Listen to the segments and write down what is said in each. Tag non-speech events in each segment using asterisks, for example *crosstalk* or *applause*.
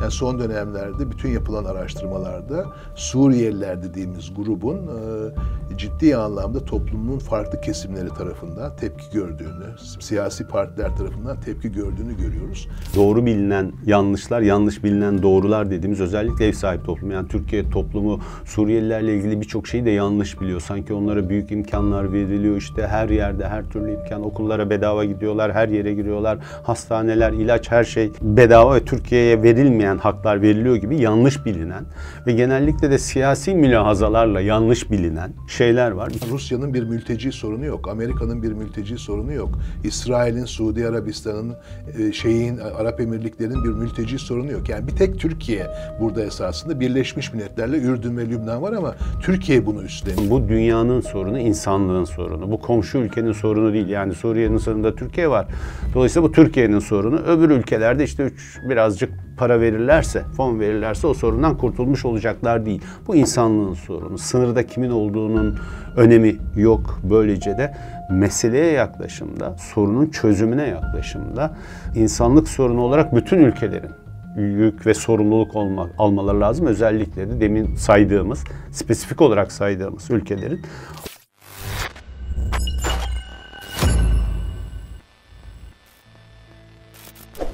Yani son dönemlerde bütün yapılan araştırmalarda Suriyeliler dediğimiz grubun e, ciddi anlamda toplumun farklı kesimleri tarafından tepki gördüğünü, siyasi partiler tarafından tepki gördüğünü görüyoruz. Doğru bilinen yanlışlar, yanlış bilinen doğrular dediğimiz özellikle ev sahibi toplum. Yani Türkiye toplumu Suriyelilerle ilgili birçok şeyi de yanlış biliyor. Sanki onlara büyük imkanlar veriliyor. işte her yerde her türlü imkan. Okullara bedava gidiyorlar, her yere giriyorlar. Hastaneler, ilaç her şey bedava ve Türkiye'ye verilmeyen haklar veriliyor gibi yanlış bilinen ve genellikle de siyasi mülahazalarla yanlış bilinen şeyler var. Rusya'nın bir mülteci sorunu yok. Amerika'nın bir mülteci sorunu yok. İsrail'in, Suudi Arabistan'ın, e, şeyin, Arap Emirlikleri'nin bir mülteci sorunu yok. Yani bir tek Türkiye burada esasında Birleşmiş Milletler'le Ürdün ve Lübnan var ama Türkiye bunu üstleniyor. Bu dünyanın sorunu, insanlığın sorunu. Bu komşu ülkenin sorunu değil. Yani Suriye'nin sınırında Türkiye var. Dolayısıyla bu Türkiye'nin sorunu. Öbür ülkelerde işte üç, birazcık para verirlerse, fon verirlerse o sorundan kurtulmuş olacaklar değil. Bu insanlığın sorunu. Sınırda kimin olduğunun önemi yok. Böylece de meseleye yaklaşımda, sorunun çözümüne yaklaşımda insanlık sorunu olarak bütün ülkelerin yük ve sorumluluk olma, almaları lazım. Özellikle de demin saydığımız, spesifik olarak saydığımız ülkelerin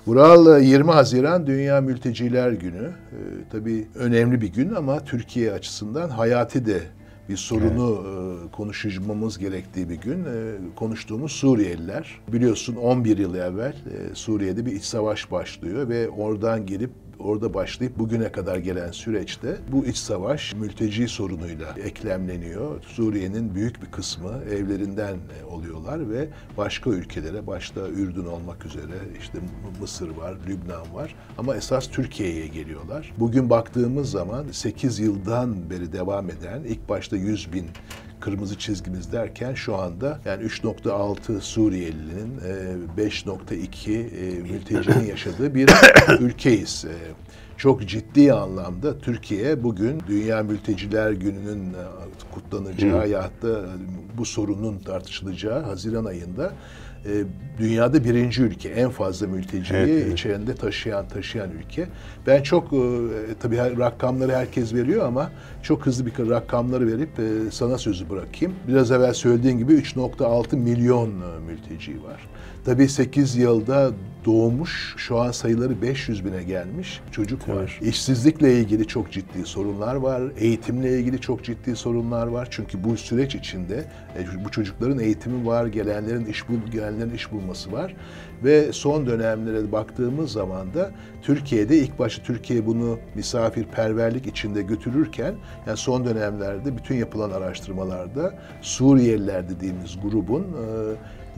Vural 20 Haziran Dünya Mülteciler Günü. Ee, tabii önemli bir gün ama Türkiye açısından hayati de bir sorunu evet. konuşmamız gerektiği bir gün. Konuştuğumuz Suriyeliler. Biliyorsun 11 yıl evvel Suriye'de bir iç savaş başlıyor ve oradan gelip orada başlayıp bugüne kadar gelen süreçte bu iç savaş mülteci sorunuyla eklemleniyor. Suriye'nin büyük bir kısmı evlerinden oluyorlar ve başka ülkelere, başta Ürdün olmak üzere işte Mısır var, Lübnan var ama esas Türkiye'ye geliyorlar. Bugün baktığımız zaman 8 yıldan beri devam eden ilk başta 100 bin kırmızı çizgimiz derken şu anda yani 3.6 Suriyelinin 5.2 e, e, mültecinin *laughs* yaşadığı bir ülkeyiz. E, çok ciddi anlamda Türkiye bugün Dünya Mülteciler Günü'nün kutlanacağı ya da bu sorunun tartışılacağı Haziran ayında e, dünyada birinci ülke, en fazla mülteciyi evet, evet. içerisinde taşıyan taşıyan ülke. Ben çok e, tabii rakamları herkes veriyor ama çok hızlı bir rakamları verip e, sana sözü bırakayım. Biraz evvel söylediğin gibi 3.6 milyon mülteci var. Tabii 8 yılda doğmuş, şu an sayıları 500 bine gelmiş çocuk var. Evet. İşsizlikle ilgili çok ciddi sorunlar var. Eğitimle ilgili çok ciddi sorunlar var. Çünkü bu süreç içinde bu çocukların eğitimi var, gelenlerin iş bul gelenlerin iş bulması var ve son dönemlere baktığımız zaman da Türkiye'de ilk başta Türkiye bunu misafirperverlik içinde götürürken yani son dönemlerde bütün yapılan araştırmalarda Suriyeliler dediğimiz grubun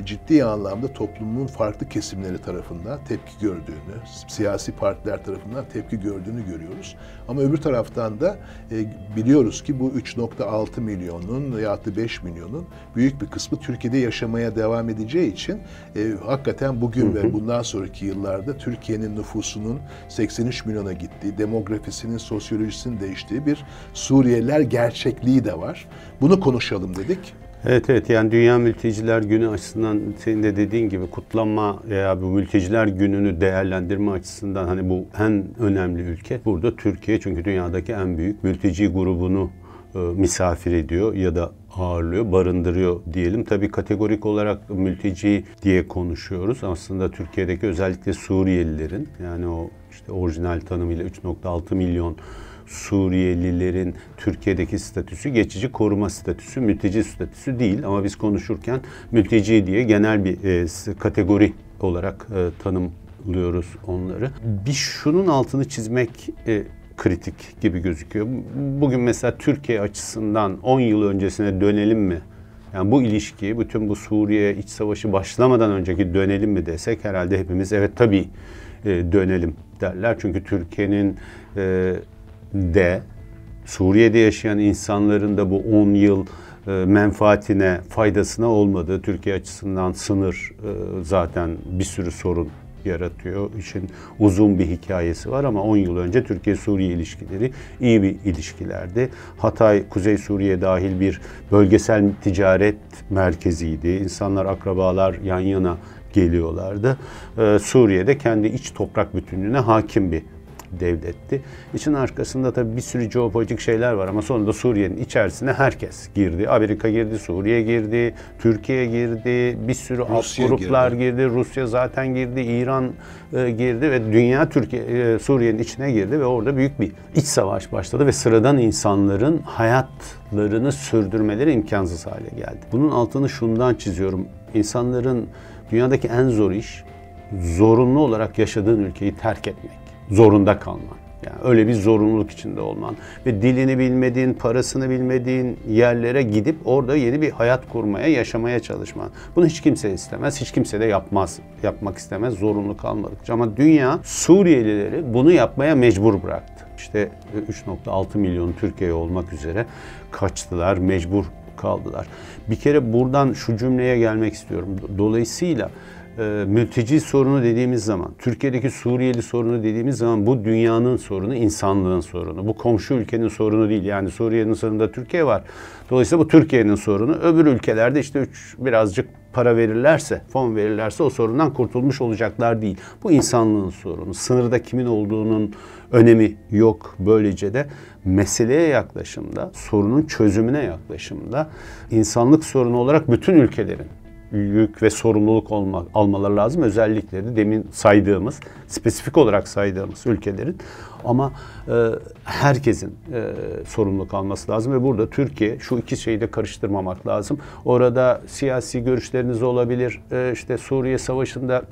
ciddi anlamda toplumun farklı kesimleri tarafından tepki gördüğünü, siyasi partiler tarafından tepki gördüğünü görüyoruz. Ama öbür taraftan da e, biliyoruz ki bu 3.6 milyonun veya da 5 milyonun büyük bir kısmı Türkiye'de yaşamaya devam edeceği için e, hakikaten bugün ve bundan sonraki yıllarda Türkiye'nin nüfusunun 83 milyona gittiği, demografisinin, sosyolojisinin değiştiği bir Suriyeliler gerçekliği de var. Bunu konuşalım dedik. Evet evet yani Dünya Mülteciler Günü açısından senin de dediğin gibi kutlama veya bu Mülteciler Günü'nü değerlendirme açısından hani bu en önemli ülke burada Türkiye çünkü dünyadaki en büyük mülteci grubunu e, misafir ediyor ya da ağırlıyor, barındırıyor diyelim. Tabii kategorik olarak mülteci diye konuşuyoruz. Aslında Türkiye'deki özellikle Suriyelilerin yani o işte orijinal tanımıyla 3.6 milyon Suriyelilerin Türkiye'deki statüsü geçici koruma statüsü, mülteci statüsü değil ama biz konuşurken mülteci diye genel bir e, kategori olarak e, tanımlıyoruz onları. Bir şunun altını çizmek e, kritik gibi gözüküyor. Bugün mesela Türkiye açısından 10 yıl öncesine dönelim mi? Yani bu ilişki, bütün bu Suriye iç savaşı başlamadan önceki dönelim mi desek herhalde hepimiz evet tabii e, dönelim derler. Çünkü Türkiye'nin e, de Suriye'de yaşayan insanların da bu 10 yıl e, menfaatine, faydasına olmadığı Türkiye açısından sınır e, zaten bir sürü sorun yaratıyor. İşin uzun bir hikayesi var ama 10 yıl önce Türkiye-Suriye ilişkileri iyi bir ilişkilerdi. Hatay, Kuzey Suriye dahil bir bölgesel ticaret merkeziydi. İnsanlar, akrabalar yan yana geliyorlardı. Ee, Suriye'de kendi iç toprak bütünlüğüne hakim bir devletti. İçin arkasında tabii bir sürü jeopolitik şeyler var ama sonunda Suriye'nin içerisine herkes girdi. Amerika girdi, Suriye girdi, Türkiye girdi, bir sürü Rusya alt gruplar girdi. girdi. Rusya zaten girdi, İran e, girdi ve dünya Türkiye e, Suriye'nin içine girdi ve orada büyük bir iç savaş başladı ve sıradan insanların hayatlarını sürdürmeleri imkansız hale geldi. Bunun altını şundan çiziyorum. İnsanların dünyadaki en zor iş zorunlu olarak yaşadığın ülkeyi terk etmek. Zorunda kalman. Yani öyle bir zorunluluk içinde olman ve dilini bilmediğin, parasını bilmediğin yerlere gidip orada yeni bir hayat kurmaya, yaşamaya çalışman. Bunu hiç kimse istemez, hiç kimse de yapmaz. Yapmak istemez zorunlu kalmadıkça. Ama dünya Suriyelileri bunu yapmaya mecbur bıraktı. İşte 3.6 milyon Türkiye olmak üzere kaçtılar, mecbur kaldılar. Bir kere buradan şu cümleye gelmek istiyorum. Dolayısıyla e, mülteci sorunu dediğimiz zaman, Türkiye'deki Suriyeli sorunu dediğimiz zaman bu dünyanın sorunu, insanlığın sorunu. Bu komşu ülkenin sorunu değil. Yani Suriye'nin sorununda Türkiye var. Dolayısıyla bu Türkiye'nin sorunu. Öbür ülkelerde işte üç, birazcık para verirlerse, fon verirlerse o sorundan kurtulmuş olacaklar değil. Bu insanlığın sorunu. Sınırda kimin olduğunun önemi yok. Böylece de meseleye yaklaşımda, sorunun çözümüne yaklaşımda insanlık sorunu olarak bütün ülkelerin yük ve sorumluluk olma, almaları lazım. Özellikle de demin saydığımız, spesifik olarak saydığımız ülkelerin ama e, herkesin e, sorumluluk alması lazım ve burada Türkiye şu iki şeyi de karıştırmamak lazım. Orada siyasi görüşleriniz olabilir. E, işte Suriye Savaşı'nda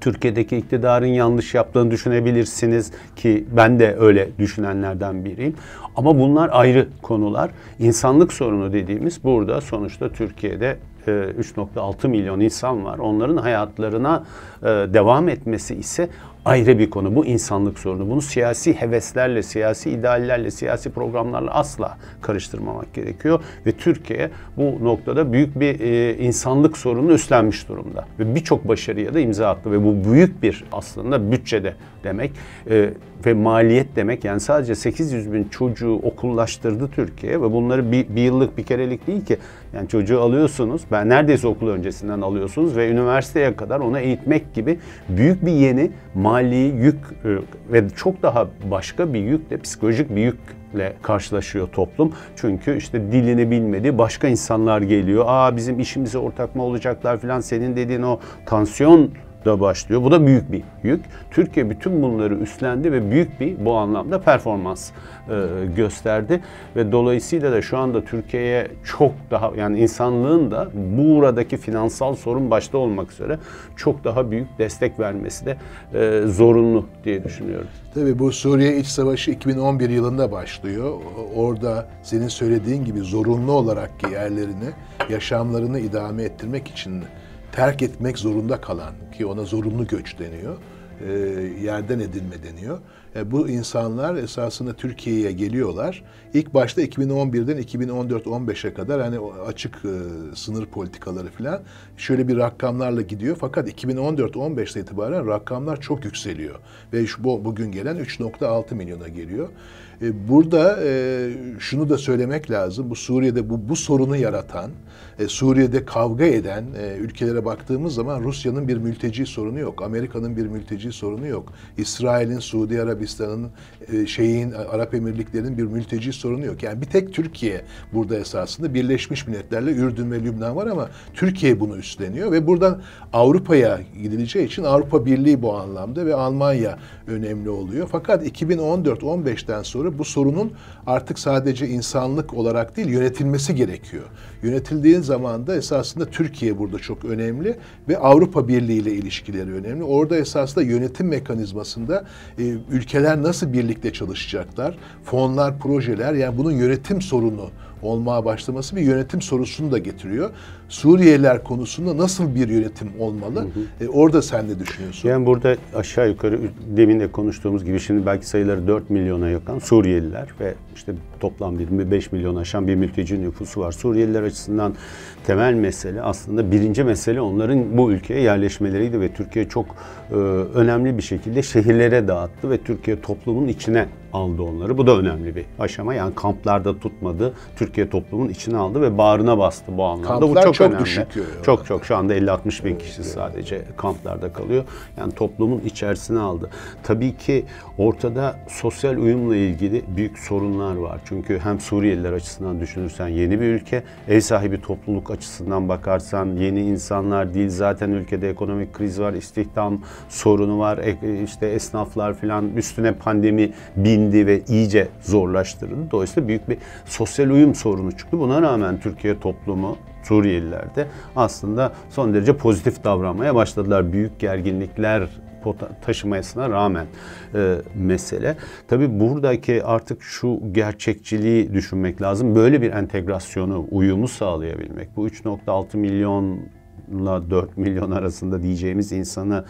Türkiye'deki iktidarın yanlış yaptığını düşünebilirsiniz ki ben de öyle düşünenlerden biriyim. Ama bunlar ayrı konular. İnsanlık sorunu dediğimiz burada sonuçta Türkiye'de 3.6 milyon insan var. Onların hayatlarına devam etmesi ise ayrı bir konu. Bu insanlık sorunu. Bunu siyasi heveslerle, siyasi ideallerle, siyasi programlarla asla karıştırmamak gerekiyor. Ve Türkiye bu noktada büyük bir e, insanlık sorunu üstlenmiş durumda. Ve birçok başarıya da imza attı. Ve bu büyük bir aslında bütçede demek e, ve maliyet demek. Yani sadece 800 bin çocuğu okullaştırdı Türkiye ve bunları bir, bir yıllık bir kerelik değil ki. Yani çocuğu alıyorsunuz, ben neredeyse okul öncesinden alıyorsunuz ve üniversiteye kadar onu eğitmek gibi büyük bir yeni mali yük e, ve çok daha başka bir yükle, psikolojik bir yükle karşılaşıyor toplum. Çünkü işte dilini bilmedi, başka insanlar geliyor. Aa bizim işimize ortak mı olacaklar falan senin dediğin o tansiyon da başlıyor. Bu da büyük bir yük. Türkiye bütün bunları üstlendi ve büyük bir bu anlamda performans e, gösterdi ve dolayısıyla da şu anda Türkiye'ye çok daha yani insanlığın da buradaki finansal sorun başta olmak üzere çok daha büyük destek vermesi de e, zorunlu diye düşünüyorum. Tabii bu Suriye İç Savaşı 2011 yılında başlıyor. Orada senin söylediğin gibi zorunlu olarak yerlerini, yaşamlarını idame ettirmek için terk etmek zorunda kalan ki ona zorunlu göç deniyor. E, yerden edilme deniyor. E, bu insanlar esasında Türkiye'ye geliyorlar. İlk başta 2011'den 2014-15'e kadar hani açık e, sınır politikaları falan şöyle bir rakamlarla gidiyor. Fakat 2014-15'te itibaren rakamlar çok yükseliyor. Ve şu, bu, bugün gelen 3.6 milyona geliyor. E, burada şunu da söylemek lazım. Bu Suriye'de bu, bu sorunu yaratan, Suriye'de kavga eden ülkelere baktığımız zaman Rusya'nın bir mülteci sorunu yok. Amerika'nın bir mülteci sorunu yok. İsrail'in, Suudi Arabistan'ın, e, şeyin, Arap Emirlikleri'nin bir mülteci sorunu yok. Yani bir tek Türkiye burada esasında Birleşmiş Milletler'le Ürdün ve Lübnan var ama Türkiye bunu üstleniyor ve buradan Avrupa'ya gidileceği için Avrupa Birliği bu anlamda ve Almanya önemli oluyor. Fakat 2014-15'ten sonra bu sorunun artık sadece insanlık olarak değil yönetilmesi gerekiyor. Yönetildiğin zaman da esasında Türkiye burada çok önemli ve Avrupa Birliği ile ilişkileri önemli. Orada esasında yönetim mekanizmasında e, ülkeler nasıl birlikte çalışacaklar, fonlar, projeler yani bunun yönetim sorunu olmaya başlaması bir yönetim sorusunu da getiriyor. Suriyeliler konusunda nasıl bir yönetim olmalı? Hı hı. E, orada sen ne düşünüyorsun? Yani burada aşağı yukarı demin de konuştuğumuz gibi şimdi belki sayıları 4 milyona yakın Suriyeliler ve işte toplam 25 milyon aşan bir mülteci nüfusu var. Suriyeliler açısından temel mesele aslında birinci mesele onların bu ülkeye yerleşmeleriydi ve Türkiye çok e, önemli bir şekilde şehirlere dağıttı ve Türkiye toplumun içine aldı onları. Bu da önemli bir aşama. Yani kamplarda tutmadı. Türkiye toplumun içine aldı ve bağrına bastı bu anlamda. Kamplar bu çok, çok önemli. düşük. Çok çok şu anda 50-60 bin kişi sadece kamplarda kalıyor. Yani toplumun içerisine aldı. Tabii ki ortada sosyal uyumla ilgili büyük sorunlar var. Çünkü hem Suriyeliler açısından düşünürsen yeni bir ülke, ev sahibi topluluk açısından bakarsan yeni insanlar değil. Zaten ülkede ekonomik kriz var, istihdam sorunu var, işte esnaflar falan üstüne pandemi bindi ve iyice zorlaştırdı. Dolayısıyla büyük bir sosyal uyum sorunu çıktı. Buna rağmen Türkiye toplumu Suriyeliler de aslında son derece pozitif davranmaya başladılar. Büyük gerginlikler taşımasına rağmen e, mesele. Tabii buradaki artık şu gerçekçiliği düşünmek lazım. Böyle bir entegrasyonu, uyumu sağlayabilmek. Bu 3.6 milyonla 4 milyon arasında diyeceğimiz insanı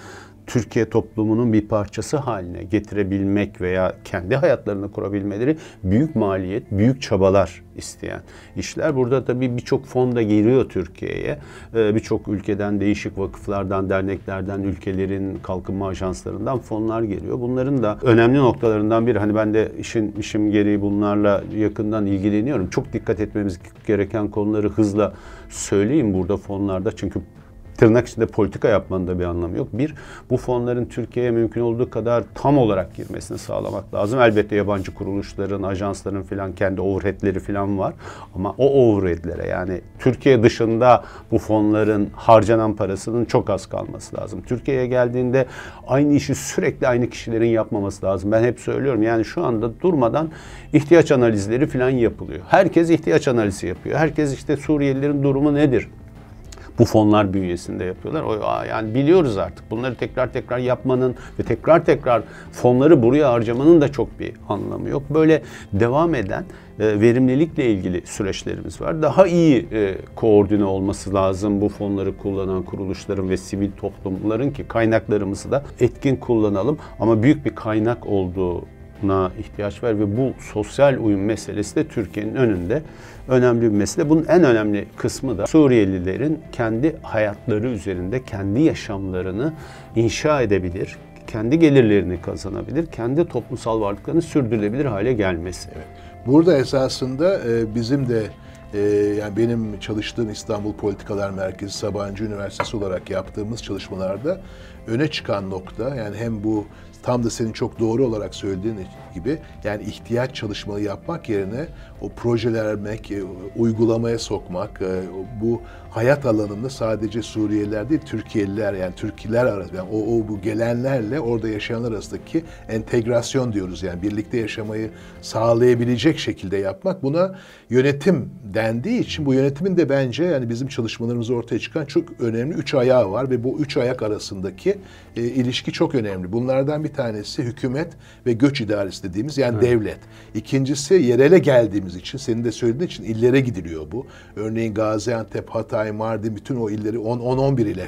Türkiye toplumunun bir parçası haline getirebilmek veya kendi hayatlarını kurabilmeleri büyük maliyet, büyük çabalar isteyen işler. Burada tabii birçok fon da giriyor Türkiye'ye. Ee, Birçok ülkeden, değişik vakıflardan, derneklerden, ülkelerin kalkınma ajanslarından fonlar geliyor. Bunların da önemli noktalarından biri. Hani ben de işin işim gereği bunlarla yakından ilgileniyorum. Çok dikkat etmemiz gereken konuları hızla söyleyeyim burada fonlarda. Çünkü tırnak içinde politika yapmanın da bir anlamı yok. Bir, bu fonların Türkiye'ye mümkün olduğu kadar tam olarak girmesini sağlamak lazım. Elbette yabancı kuruluşların, ajansların filan kendi overheadleri filan var. Ama o overheadlere yani Türkiye dışında bu fonların harcanan parasının çok az kalması lazım. Türkiye'ye geldiğinde aynı işi sürekli aynı kişilerin yapmaması lazım. Ben hep söylüyorum yani şu anda durmadan ihtiyaç analizleri filan yapılıyor. Herkes ihtiyaç analizi yapıyor. Herkes işte Suriyelilerin durumu nedir? Bu fonlar bünyesinde yapıyorlar. O yani biliyoruz artık. Bunları tekrar tekrar yapmanın ve tekrar tekrar fonları buraya harcamanın da çok bir anlamı yok. Böyle devam eden e, verimlilikle ilgili süreçlerimiz var. Daha iyi e, koordine olması lazım bu fonları kullanan kuruluşların ve sivil toplumların ki kaynaklarımızı da etkin kullanalım. Ama büyük bir kaynak olduğu na ihtiyaç var ve bu sosyal uyum meselesi de Türkiye'nin önünde önemli bir mesele. Bunun en önemli kısmı da Suriyelilerin kendi hayatları üzerinde kendi yaşamlarını inşa edebilir, kendi gelirlerini kazanabilir, kendi toplumsal varlıklarını sürdürülebilir hale gelmesi. Burada esasında e, bizim de e, yani benim çalıştığım İstanbul Politikalar Merkezi Sabancı Üniversitesi olarak yaptığımız çalışmalarda öne çıkan nokta yani hem bu tam da senin çok doğru olarak söylediğin gibi yani ihtiyaç çalışmaları yapmak yerine o projelermek, e, uygulamaya sokmak, e, bu hayat alanında sadece Suriyeliler değil Türkiye'liler yani Türkiler arasında yani o, o bu gelenlerle orada yaşayanlar arasındaki entegrasyon diyoruz yani birlikte yaşamayı sağlayabilecek şekilde yapmak buna yönetim dendiği için bu yönetimin de bence yani bizim çalışmalarımızda ortaya çıkan çok önemli üç ayağı var ve bu üç ayak arasındaki e, ilişki çok önemli. Bunlardan bir tanesi hükümet ve göç idaresi dediğimiz yani devlet. İkincisi yerele geldiğimiz için senin de söylediğin için illere gidiliyor bu. Örneğin Gaziantep, Hatay, Mardin bütün o illeri 10-11 ile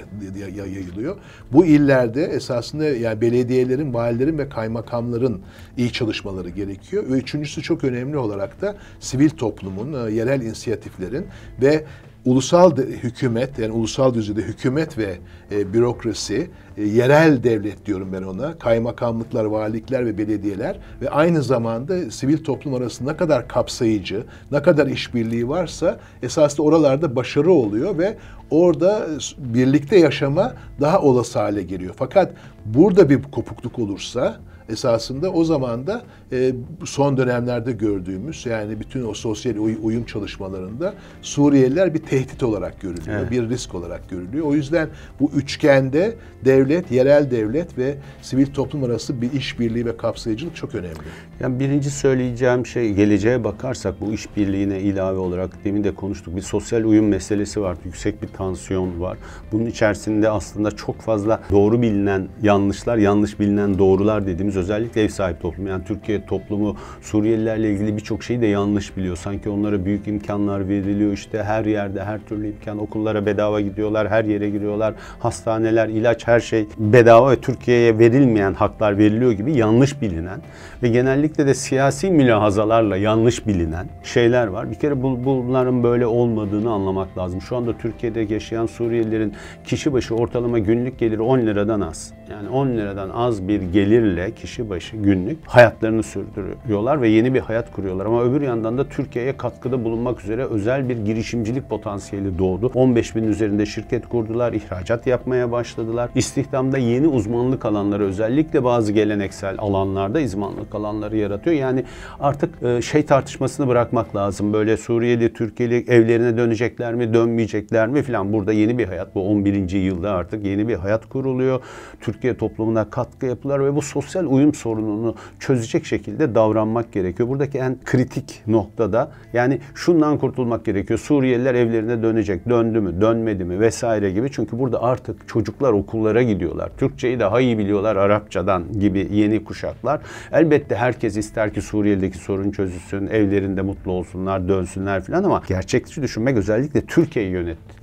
yayılıyor. Bu illerde esasında yani belediyelerin, valilerin ve kaymakamların iyi çalışmaları gerekiyor. Ve üçüncüsü çok önemli olarak da sivil toplumun, e, yerel inisiyatiflerin ve ulusal hükümet yani ulusal düzeyde hükümet ve e, bürokrasi, e, yerel devlet diyorum ben ona, kaymakamlıklar, valilikler ve belediyeler ve aynı zamanda sivil toplum arasında ne kadar kapsayıcı, ne kadar işbirliği varsa esasında oralarda başarı oluyor ve orada birlikte yaşama daha olası hale geliyor. Fakat burada bir kopukluk olursa esasında o zaman da e, son dönemlerde gördüğümüz yani bütün o sosyal uy- uyum çalışmalarında Suriyeliler bir tehdit olarak görülüyor, Evet. bir risk olarak görülüyor. O yüzden bu üçgende devlet, yerel devlet ve sivil toplum arası bir işbirliği ve kapsayıcılık çok önemli. Yani birinci söyleyeceğim şey geleceğe bakarsak bu işbirliğine ilave olarak demin de konuştuk. Bir sosyal uyum meselesi var. Yüksek bir tansiyon var. Bunun içerisinde aslında çok fazla doğru bilinen yanlışlar, yanlış bilinen doğrular dediğimiz özellikle ev sahibi toplum. Yani Türkiye toplumu Suriyelilerle ilgili birçok şeyi de yanlış biliyor. Sanki onlara büyük imkanlar veriliyor. İşte her yerde her türlü imkan. Okullara bedava gidiyorlar, her yere giriyorlar. Hastaneler, ilaç her şey bedava ve Türkiye'ye verilmeyen haklar veriliyor gibi yanlış bilinen ve genellikle de siyasi mülahazalarla yanlış bilinen şeyler var. Bir kere bu- bunların böyle olmadığını anlamak lazım. Şu anda Türkiye'de yaşayan Suriyelilerin kişi başı ortalama günlük geliri 10 liradan az. yani 10 liradan az bir gelirle kişi başı günlük hayatlarını sürdürüyorlar ve yeni bir hayat kuruyorlar. Ama öbür yandan da Türkiye'ye katkıda bulunmak üzere özel bir girişimcilik potansiyeli doğdu. 15 bin üzerinde şirket kurdular, ihracat yapmaya başladılar. İstihdamda yeni uzmanlık alanları özellikle bazı geleneksel alanlarda uzmanlık alanları yaratıyor. Yani artık e, şey tartışmasını bırakmak lazım. Böyle Suriyeli, Türkiye'li evlerine dönecekler mi, dönmeyecekler mi filan. Burada yeni bir hayat bu 11. yılda artık yeni bir hayat kuruluyor. Türkiye toplumuna katkı yapılar ve bu sosyal uyum sorununu çözecek şekilde davranmak gerekiyor. Buradaki en kritik noktada yani şundan kurtulmak gerekiyor. Suriyeliler evlerine dönecek. Döndü mü, dönmedi mi vesaire gibi. Çünkü burada artık çocuklar okullara gidiyorlar. Türkçeyi daha iyi biliyorlar Arapçadan gibi yeni kuşaklar. Elbette herkes ister ki Suriye'deki sorun çözülsün, evlerinde mutlu olsunlar, dönsünler falan ama gerçekçi düşünmek özellikle Türkiye'yi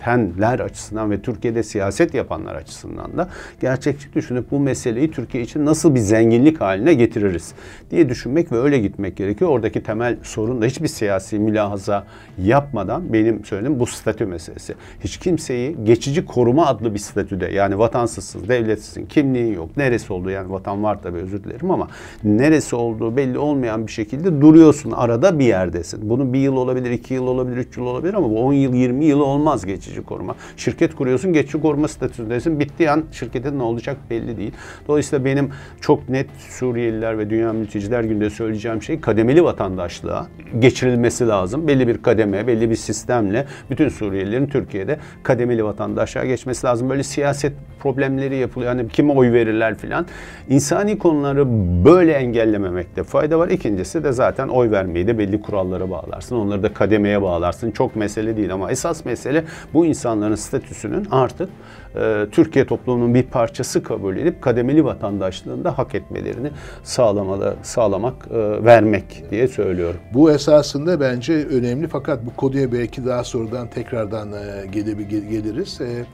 yönetenler açısından ve Türkiye'de siyaset yapanlar açısından da gerçekçi düşünüp bu meseleyi Türkiye için nasıl bir zenginlik haline getiririz diye düşünmek ve öyle gitmek gerekiyor. Oradaki temel sorun da hiçbir siyasi mülahaza yapmadan benim söylediğim bu statü meselesi. Hiç kimseyi geçici koruma adlı bir statüde yani vatansızsın, devletsizsin, kimliğin yok, neresi olduğu yani vatan var tabii özür dilerim ama neresi olduğu belli olmayan bir şekilde duruyorsun. Arada bir yerdesin. Bunun bir yıl olabilir, iki yıl olabilir, üç yıl olabilir ama bu on yıl, yirmi yıl olmaz geçici koruma. Şirket kuruyorsun, geçici koruma statüsündesin. Bittiği an şirketin ne olacak belli değil. Dolayısıyla benim çok net Suriyeliler ve Dünya Mülteciler Günü'nde söyleyeceğim şey kademeli vatandaşlığa geçirilmesi lazım. Belli bir kademe, belli bir sistemle bütün Suriyelilerin Türkiye'de kademeli vatandaşlığa geçmesi lazım. Böyle siyaset problemleri yapılıyor. Hani kime oy verirler filan. İnsani konuları böyle engellememekte fayda var. İkincisi de zaten oy vermeyi de belli kurallara bağlarsın. Onları da kademeye bağlarsın. Çok mesele değil ama esas mesele bu insanların statüsünün artık e, Türkiye toplumunun bir parçası kabul edip kademeli vatandaşlığında hak etmelerini sağlamalı, sağlamak, e, vermek diye söylüyorum. Bu esasında bence önemli fakat bu konuya belki daha sonradan tekrardan e, geliriz. E,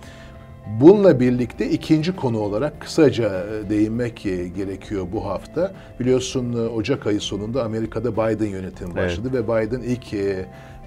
Bununla birlikte ikinci konu olarak kısaca e, değinmek e, gerekiyor bu hafta. Biliyorsun e, Ocak ayı sonunda Amerika'da Biden yönetimi başladı evet. ve Biden ilk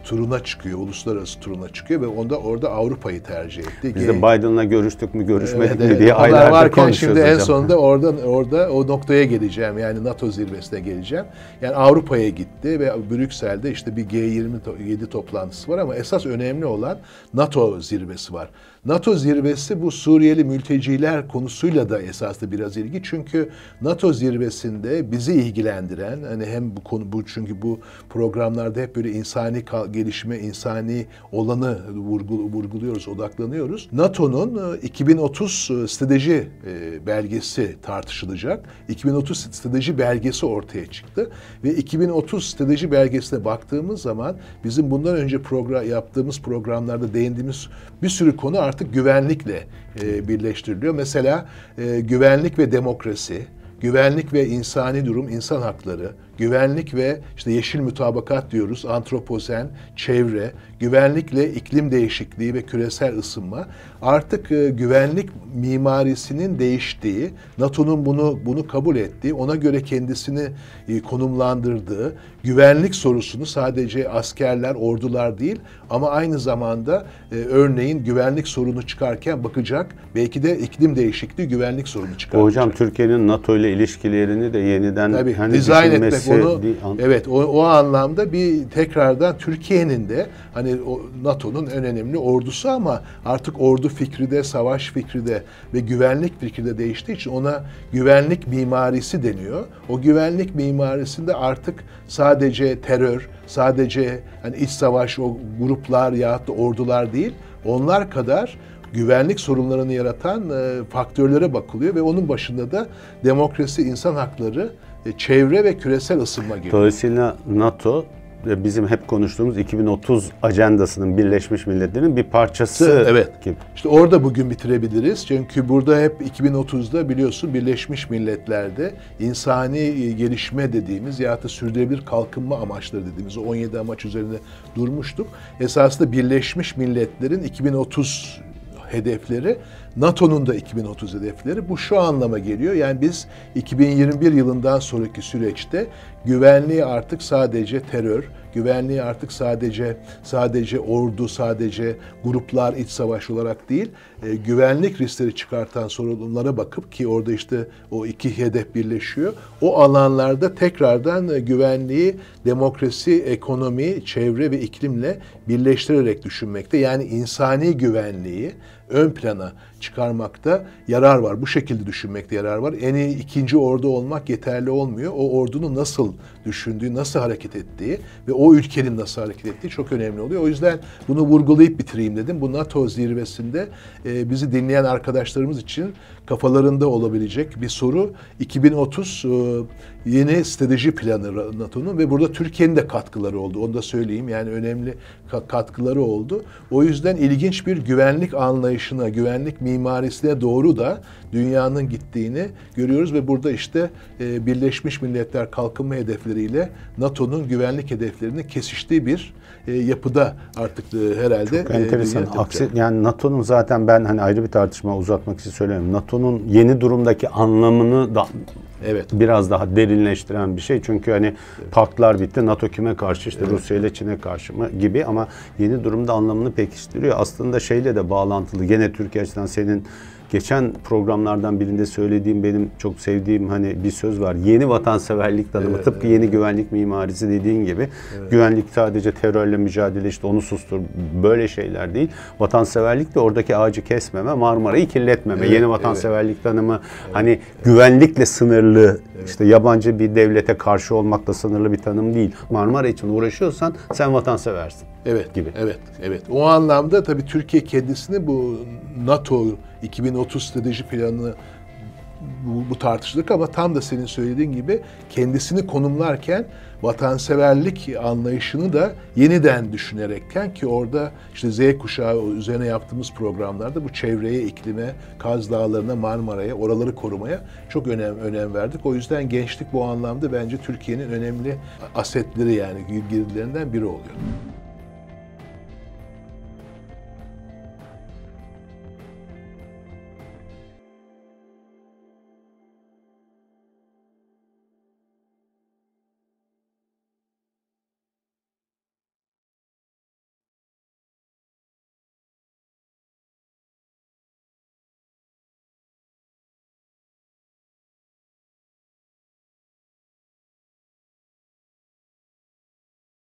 turuna çıkıyor, uluslararası turuna çıkıyor ve onda orada Avrupa'yı tercih etti. Biz de Biden'la görüştük mü, görüşmedik evet, mi diye aylardır varken şimdi hocam. en sonunda orada orada o noktaya geleceğim. Yani NATO zirvesine geleceğim. Yani Avrupa'ya gitti ve Brüksel'de işte bir G27 toplantısı var ama esas önemli olan NATO zirvesi var. NATO zirvesi bu Suriyeli mülteciler konusuyla da esaslı biraz ilgi. Çünkü NATO zirvesinde bizi ilgilendiren hani hem bu konu bu çünkü bu programlarda hep böyle insani gelişme, insani olanı vurguluyoruz, odaklanıyoruz. NATO'nun 2030 e, e, strateji e, belgesi tartışılacak. 2030 strateji belgesi ortaya çıktı ve 2030 strateji belgesine baktığımız zaman bizim bundan önce program yaptığımız programlarda değindiğimiz bir sürü konu artık güvenlikle birleştiriliyor. Mesela güvenlik ve demokrasi, güvenlik ve insani durum, insan hakları, güvenlik ve işte yeşil mütabakat diyoruz, antroposen, çevre, güvenlikle iklim değişikliği ve küresel ısınma artık e, güvenlik mimarisinin değiştiği, NATO'nun bunu bunu kabul ettiği, ona göre kendisini e, konumlandırdığı, güvenlik sorusunu sadece askerler, ordular değil ama aynı zamanda e, örneğin güvenlik sorunu çıkarken bakacak, belki de iklim değişikliği güvenlik sorunu çıkaracak. Hocam Türkiye'nin NATO ile ilişkilerini de yeniden Tabii, hani dizayn etmek onu evet o, o anlamda bir tekrardan Türkiye'nin de hani NATO'nun en önemli ordusu ama artık ordu fikri de, savaş fikri de ve güvenlik fikri de değiştiği için ona güvenlik mimarisi deniyor. O güvenlik mimarisinde artık sadece terör, sadece hani iç savaş o gruplar ya da ordular değil, onlar kadar güvenlik sorunlarını yaratan e, faktörlere bakılıyor ve onun başında da demokrasi, insan hakları, çevre ve küresel ısınma geliyor. Dolayısıyla NATO bizim hep konuştuğumuz 2030 ajandasının Birleşmiş Milletler'in bir parçası. Evet. Gibi. İşte orada bugün bitirebiliriz. Çünkü burada hep 2030'da biliyorsun Birleşmiş Milletler'de insani e, gelişme dediğimiz ya da sürdürülebilir kalkınma amaçları dediğimiz o 17 amaç üzerinde durmuştuk. Esasında Birleşmiş Milletler'in 2030 hedefleri NATO'nun da 2030 hedefleri. Bu şu anlama geliyor. Yani biz 2021 yılından sonraki süreçte güvenliği artık sadece terör, güvenliği artık sadece sadece ordu, sadece gruplar, iç savaş olarak değil, e, güvenlik riskleri çıkartan sorunlara bakıp ki orada işte o iki hedef birleşiyor. O alanlarda tekrardan e, güvenliği, demokrasi, ekonomi, çevre ve iklimle birleştirerek düşünmekte. Yani insani güvenliği ön plana çıkarmakta yarar var. Bu şekilde düşünmekte yarar var. En iyi ikinci ordu olmak yeterli olmuyor. O ordunun nasıl düşündüğü, nasıl hareket ettiği ve o ülkenin nasıl hareket ettiği çok önemli oluyor. O yüzden bunu vurgulayıp bitireyim dedim. Bu NATO zirvesinde e, bizi dinleyen arkadaşlarımız için kafalarında olabilecek bir soru. 2030 e, yeni strateji planı NATO'nun ve burada Türkiye'nin de katkıları oldu. Onu da söyleyeyim. Yani önemli katkıları oldu. O yüzden ilginç bir güvenlik anlayışına, güvenlik mimarisine doğru da dünyanın gittiğini görüyoruz ve burada işte e, Birleşmiş Milletler kalkınma hedefleriyle NATO'nun güvenlik hedeflerinin kesiştiği bir e, yapıda artık e, herhalde. Çok enteresan. Aksi, yani NATO'nun zaten ben hani ayrı bir tartışma uzatmak için söylüyorum. NATO'nun yeni durumdaki anlamını da Evet. Biraz daha derinleştiren bir şey. Çünkü hani evet. paktlar bitti. NATO kime karşı? işte evet. Rusya ile Çin'e karşı mı gibi ama yeni durumda anlamını pekiştiriyor. Aslında şeyle de bağlantılı. Gene Türkiye açısından senin geçen programlardan birinde söylediğim benim çok sevdiğim hani bir söz var. Yeni vatanseverlik tanımı evet, tıpkı evet. yeni güvenlik mimarisi dediğin gibi. Evet. Güvenlik sadece terörle mücadele işte onu sustur böyle şeyler değil. Vatanseverlik de oradaki ağacı kesmeme, Marmara'yı kirletmeme. Evet, yeni vatanseverlik evet. tanımı evet. hani güvenlikle sınırlı evet. işte yabancı bir devlete karşı olmakla sınırlı bir tanım değil. Marmara için uğraşıyorsan sen vatanseversin. Evet gibi. Evet, evet. O anlamda tabii Türkiye kendisini bu NATO 2030 strateji planını bu, bu tartıştık ama tam da senin söylediğin gibi kendisini konumlarken vatanseverlik anlayışını da yeniden düşünerekken ki orada işte Z kuşağı üzerine yaptığımız programlarda bu çevreye, iklime, Kaz Dağları'na, Marmara'ya, oraları korumaya çok önem önem verdik. O yüzden gençlik bu anlamda bence Türkiye'nin önemli asetleri yani girdilerinden biri oluyor.